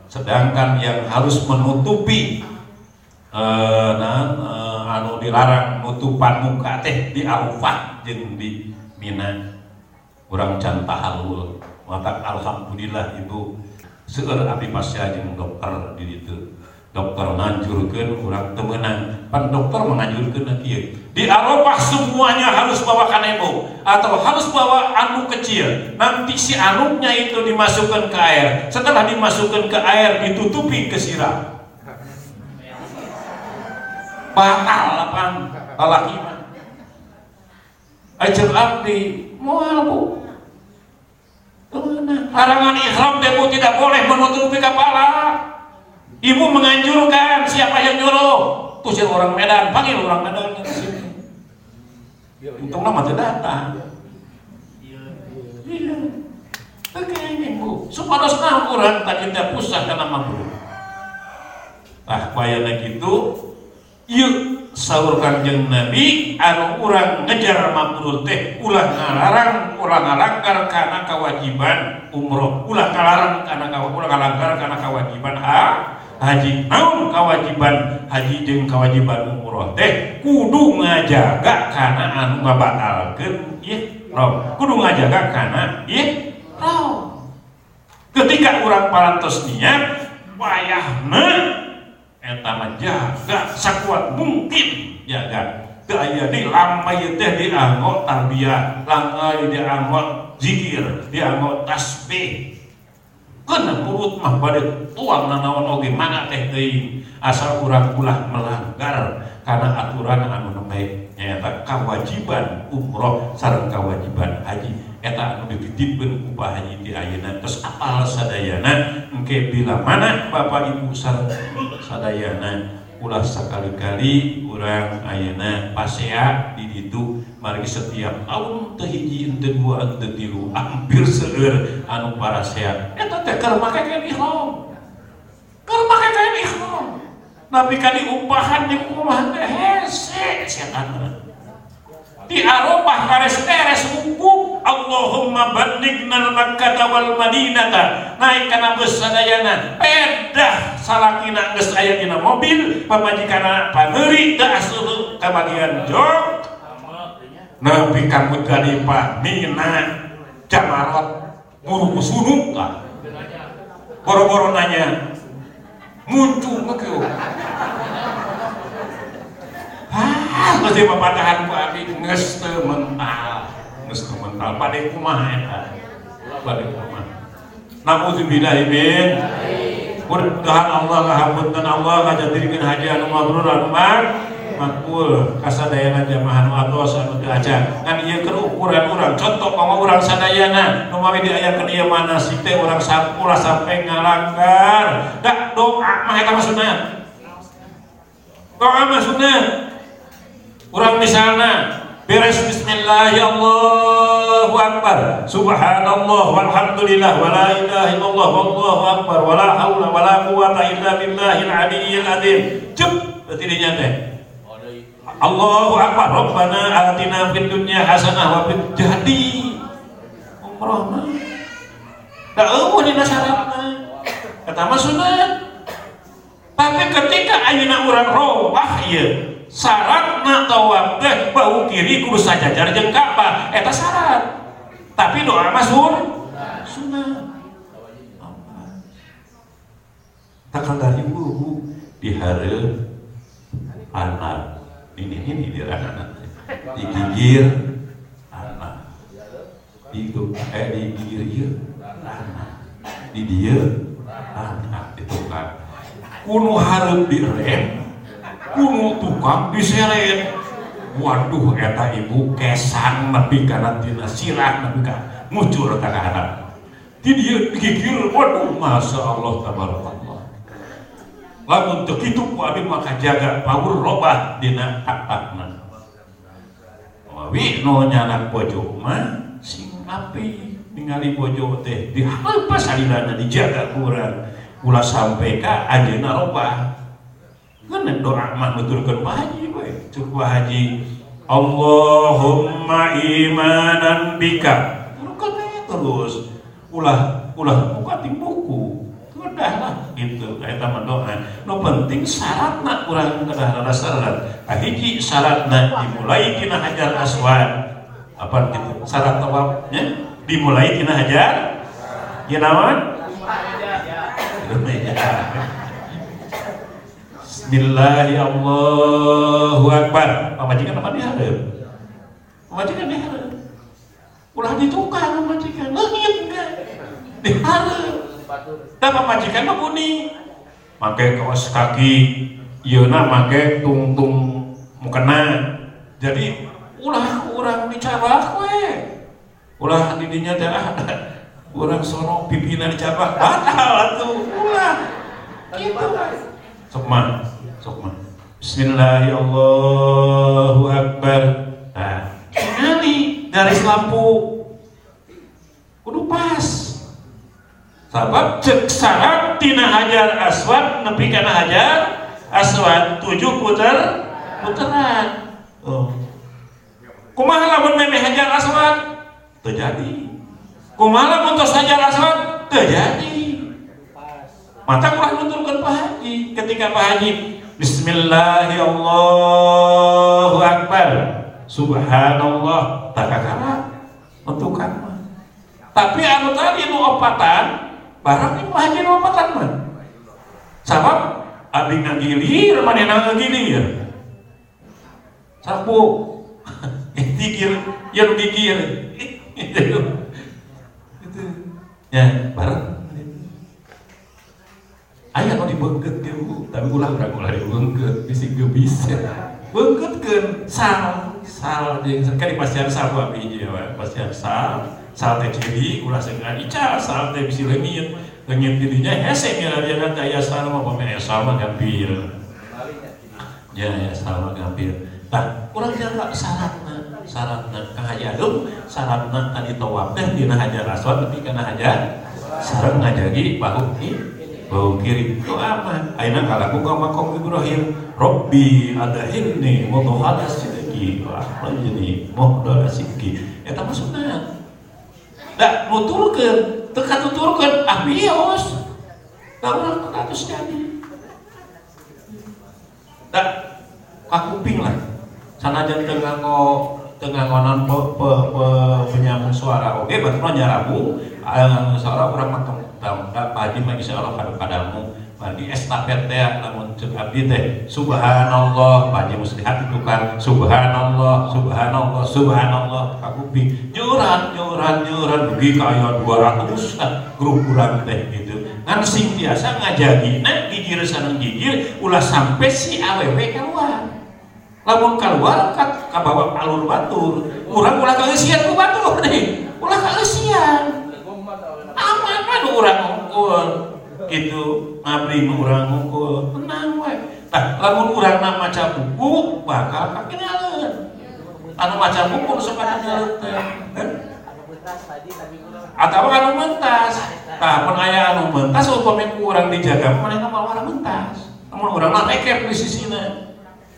Sedangkan yang harus menutupi eh, nah, eh, anu dilarang nutupan muka teh di Arafah jeung di Mina. Kurang can tahalul. Maka alhamdulillah ibu seueur abdi pasya jeung dokter di ditu. Dokter nganjurkeun kurang temenang pan dokter menganjurkeun kieu. Di Arafah semuanya harus bawa kanebo atau harus bawa anu kecil. Nanti si anuknya itu dimasukkan ke air. Setelah dimasukkan ke air ditutupi ke sirah batal lapan lalaki mah Ajar abdi moal bu larangan ihram teh bu tidak boleh menutupi kepala. Ibu menganjurkan siapa yang nyuruh? Tuh orang Medan panggil orang Medan ke sini. Untung lama tidak datang. Iya oke ini bu. Supados nah kurang tadi teh pusat karena mampu ah kaya gitu yuk sahur kanjeng Nabi anu urang ngejar mabrur teh ulah ngalarang ulah ngalanggar karena kewajiban umroh. Ulah ngalarang karena ulah ngalanggar karena kewajiban ha? Haji naon kewajiban? Haji jeung kewajiban umroh teh kudu ngajaga karena anu ngabatalkeun ihram. Kudu ngajaga karena ihram. Ketika orang parantos niat wayahna eta mah jaga sakuat mungkin. Jaga teu aya di lamai teh dianggo tarbiyah. Lamai dianggo zikir dianggo tasbih. Kena mulut mah bade tuang nanaon oge mana teh teuing? Asal urang ulah melanggar karena aturan anu nembe nyaeta kewajiban umroh sareng kewajiban haji eta anu dititipkeun ku upah haji di ayeuna terus apal sadayana engke bila mana bapak ibu sadayana ulah sakali-kali urang ayeuna pasea di ditu margi setiap tahun teu hiji teu dua teu tilu hampir seueur anu parasea eta teh keur make kain ihram. Keur make kain ihram. Tapi kan upahan di kumaha teh hese setan di Arafah kares-kares hukum Allahumma ballighna Makkah wal Madinata. Naik kana bus sadayana pedah salakina geus aya dina mobil pamajikana paneuri teu asuh ka bagian jok. Nepi ka Muzdalifah Mina Jamarot muru sunuk lah boro-boro nanya muncul ngekeu mesti pepatahan ku abdi geus teu mental. Geus teu mental pade kumaha eta? Pade kumaha? Nauzubillahi min. Mudah-mudahan Allah ngahampunten Allah ngajadirikeun haji anu mabrur anu makbul kasadayana jamaah anu atos anu teu aja. Ngan ieu keur urang. Contoh kama urang sadayana nu mawi diayakeun ieu manasik teh urang sampura sampai ngalanggar. Da doa mah eta mah sunat. Doa mah sunat. Kurang misalnya beres bismillah ya Allahu akbar. Subhanallah walhamdulillah wala ilaha illallah wallahu akbar wala haula wala quwata illa billahil aliyyil azim cep dinya teh Allahu akbar. Rabbana atina fid dunya hasanah wa fil jadi umroh mah da eueuh dina syaratna eta mah sunat tapi ketika ayeuna urang robah ieu syaratna tawaf teh bau kiri kudu sajajar jeung Ka'bah. Eta syarat. Tapi doa mah sun sunah takkan dari buru di hari anak. Ini ini di anak digigir anak. Itu eh digigir ieu anak. Di dia anak. Itu kan. Kuno hareup direm kuno tukang diseret waduh eta ibu kesan nepi kana tina sirah nepi ka kana anak. Di dia digigir waduh masya Allah tabarakallah. Lamun teu kitu ku abdi maka jaga pawur robah dina atapna tapi no nyanak bojo mah sing api ningali bojo teh? Di apa salilana dijaga kurang. Ulah sampai ka anjeunna robah kan doa mah Pak Haji we cuk Pak Haji Allahumma imanan bika. Terus ulah ulah buka di buku udah lah gitu. Kayak taman doa. No penting syaratna kurang kedah ada syarat ah hiji syaratna dimulai tina hajar aswad. Apa gitu syarat tawafnya dimulai tina hajar ya nawan Bismillahirrahmanirrahim Akbar. Pamajikan apa diharap pamajikan diharap ulah ditukar pamajikan leungit enggak. Diharap Tapi majikan mah kuning. Make kaos kaki, yeuna make tungtung mukena. Jadi ulah urang dicabak we. Ulah didinya teh urang sono pipina dicabak batal atuh. Ulah. Gitu. Sok mah, sok mah. Bismillahirrahmanirrahim. Akbar. Nah, ini garis lampu kudu pas sabab cek syarat tina hajar aswad nepi kana hajar aswad tujuh puter puteran oh. kumaha lamun memeh hajar aswad terjadi kumaha lamun tos hajar aswad terjadi mata kurang nutulkan Pak Haji ketika Pak Haji Bismillahirrahmanirrahim. Akbar Subhanallah. Takakara untukan tapi anu tadi nu opatan barang itu haji lopatan mah sabab abdi ngagilir manehna ngagilir sabu. Digir ya nu digir. Itu. Ya barang aya nu dibengket ge tapi ulah urang ulah dibengket bisi ge bisa bengketkeun sal. Sal jeung kan di pasian sabu abdi hiji pasian sal. Sal teh ciri ulah sengaja ica sal teh bisi leungit leungit dirinya hese mira dia dan daya sal mah pemain sal mah gampir. Ya ya sal mah gampir. Nah urang jaga syaratna syaratna kang haji adum syaratna tadi tawaf. Teh dina hajar aswad tapi kana hajar sareng ngajagi bahu ki bahu kiri itu aman ayeuna kalaku ka makom Ibrahim. Robbi mudhala sidqi wa akhrajni muhdhala sidqi eta mah sunat da nuturkeun teu katuturkeun ah bios da urang katus jadi. Da kakuping lah. Sanajan teu nganggo teu nganggonan pe, pe, pe, suara. Oke berarti mah nyarabu nganggo suara urang mah da Pak Haji mah insyaallah kadu kadamu Bagi estafet teh lamun cek abdi subhanallah. Haji mesti hati tukar subhanallah subhanallah subhanallah. Kakuping nyuran nyuran nyuran dugi kaya 200 grup kurang teh gitu. Ngan sing biasa ngajagina gigir sareng gigir ulah sampai si awewe keluar. Lamun keluar kat kabawa alur batur. Urang ulah kaeusian ku batur deh ulah kaeusian aman mah urang ngungkul gitu ngabri urang ngungkul tenang we tah lamun urang maca buku bakal kakinaleun anu maca buku sok kakinaleun teh atau anu mentas. Tah mun aya anu mentas upami urang dijaga manehna malah mentas. Namun urang mah ekep di sisina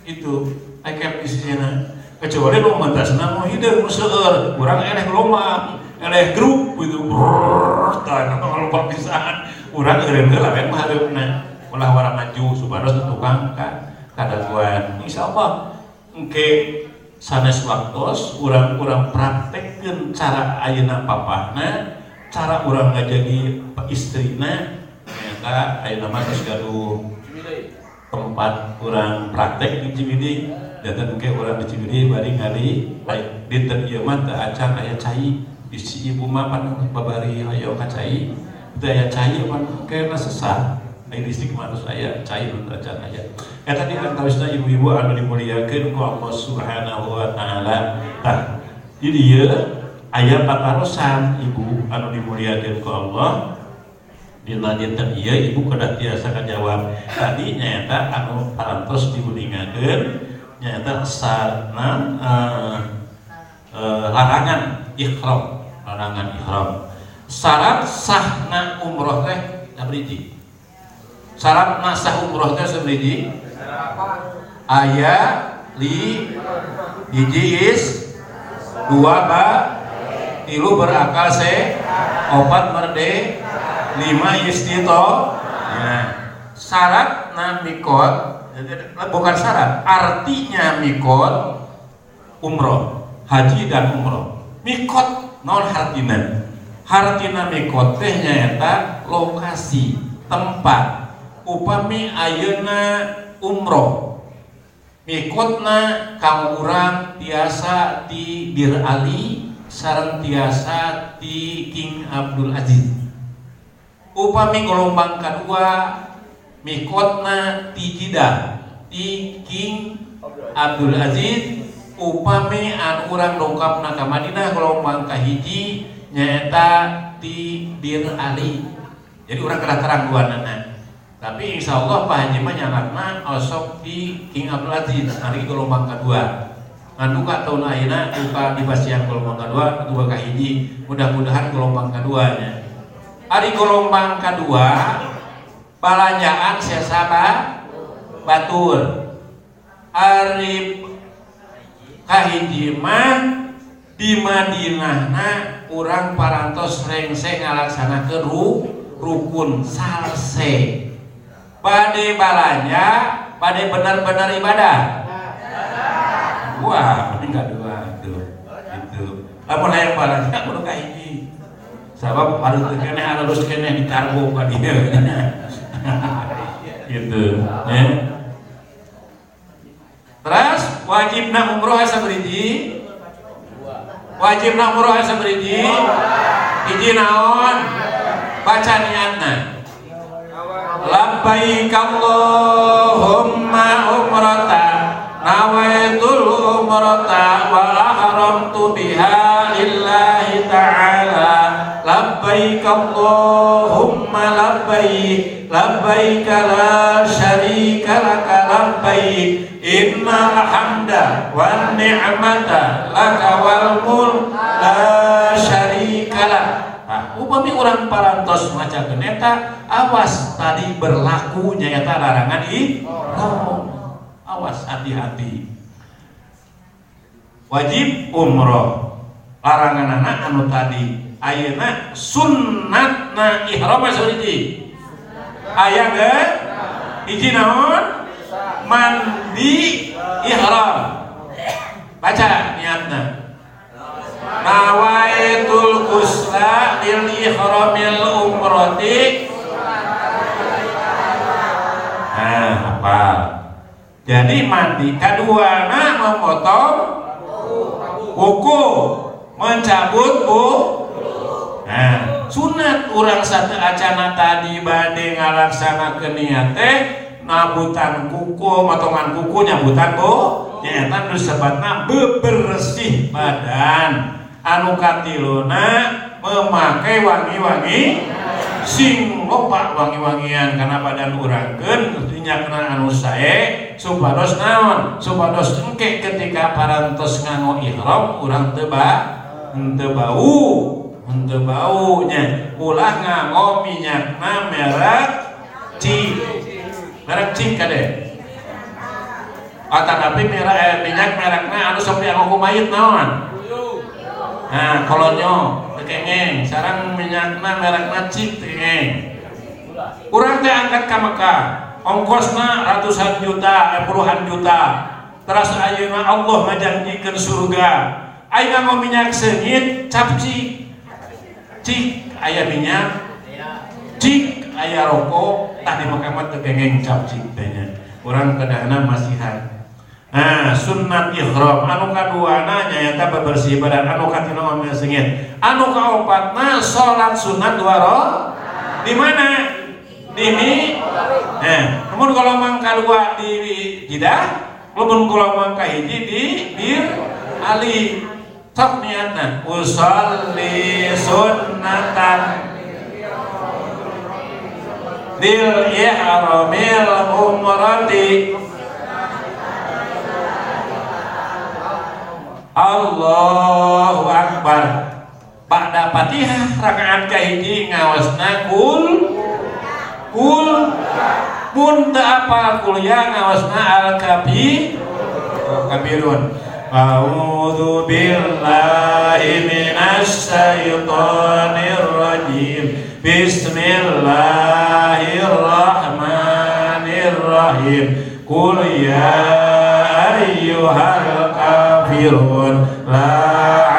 itu ekep di sisina kecuali nu mentasna mau hideung nu seueur urang eleh eleh grup gitu. Brrrr tah kalau lupa pisan urang eureun heula we mah hareupna ulah wara maju supados tukang ka kadaguan. Insyaallah engke sanes waktos urang-urang praktekkeun cara ayeuna papahna cara urang ngajagi istrina ternyata ayeuna mah geus gaduh. Tempat urang praktek di Cibidi dan engke urang di Cibidi bari ngali dinten ieu mah acan cai bisi ibu mah pan babari hayo kacai itu aya cai pan kena sesat. Ayo listrik manus aya cai mun acan aya eta di antawisna ibu-ibu anu dimuliakeun ku Allah Subhanahu wa taala. Tah di dieu aya patarosan ibu anu dimuliakeun ku Allah. Dinten ieu ibu kedah tiasa kajawab tadi nyaeta anu parantos diuningakeun nyaeta sanan uh, larangan ihram larangan ihram. Syarat sahna umroh teh sabriji syarat sah umroh teh sabriji aya li hiji is dua ba tilu berakal se opat merde lima istito nah, syarat na mikot bukan syarat artinya mikot umroh haji dan umroh. Mikot non hartina hartina mikot teh nyaeta lokasi tempat. Upami ayeuna umroh. Mikotna kang urang tiasa di Bir Ali sareng tiasa di King Abdul Aziz. Upami gelombang kedua mikotna di Jeddah di King Abdul Aziz upami an urang dongkapna ka Madinah gelombang kahiji nyaeta di Bir Ali. Jadi orang kena terang dua nana tapi insya Allah Pak Haji mah nyaratna osok di King Abdul Aziz hari gelombang kedua. Ngaduka tahun akhirnya duka di pasian gelombang kedua kedua kahiji mudah-mudahan gelombang keduanya. Hari gelombang kedua balanjaan siapa batur. Hari kahiji mah di Madinahna orang parantos rengse ngalaksanakeun ru rukun salse. Pada balanya pada benar-benar ibadah. Wah ini enggak dua itu itu lamun hayang balanya kudu kahiji sabab harus kene harus kene di karbo ka dia. Gitu ya. Terus wajibna umroh sabriji wajibna umroh sabriji hiji naon? Baca niatna. Labbaik Allahumma umrata nawaitul umrata wa ahramtu biha lillahi ta'ala. Labbaik Allahumma labbaik labbaik la syarika laka labbaik innal hamda wan ni'mata laka wal mulk la syarika lak Nah, upami orang parantos maca geneta awas tadi berlaku nyata larangan i awas hati-hati. Wajib umroh. Larangan anak anu tadi ayeuna sunnatna ihram saeuti aya ge? Hiji naon mandi ihram baca niatna nawaitul kusla lil ihramil umrati. Nah apa? Jadi mandi kedua nah memotong kuku mencabut bu. Nah sunat orang satu acana tadi bade ngalaksanakeun niat teh nabutan kuku motongan kuku nyabutan bu. Nyata nu sebatna bebersih badan. Anu katiluna memakai wangi-wangi sing loba wangi-wangian. Karena badan urangkeun artinya kena anu sae supados naon? Supados engke ketika parantos nganggo ihram urang teu ba henteu bau henteu baunya ulah nganggo minyakna merek cik merek cik kade Kata tapi merek eh, minyak mereknya anu sok dianggo ku mayit naon Nah, kolonyo tekengeng, sarang minyakna merekna cik tekengeng. Urang teh angkat ka Mekah, ongkosna ratusan juta, eh, puluhan juta. Terus ayeuna Allah ngajanjikeun surga. Ayeuna mau minyak seungit cap cik. Cik aya minyak. Cik aya rokok, tadi Mekah mah tekengeng cap cik teh Urang kadahna masihan. Nah, sunat ihram anu kaduana nyaeta bebersih badan anu katina ngomel sengit. Anu kaopatna salat sunat dua roh. Di mana? Di mi. Nah, namun kalau mangka dua di Jeddah, namun kalau mangka hiji di Bir Ali. Sok niatna usolli sunnatan lil ihramil umrati. Allahu akbar. Ba'da Fatihah rakaat kahiji ngawasna kul kul. Teu apa kuliah ngawasna al kabi kabirun A'udzu billahi minasy syaithanir rajim Bismillahirrahmanirrahim. Qul ya ayyuhal kafirun la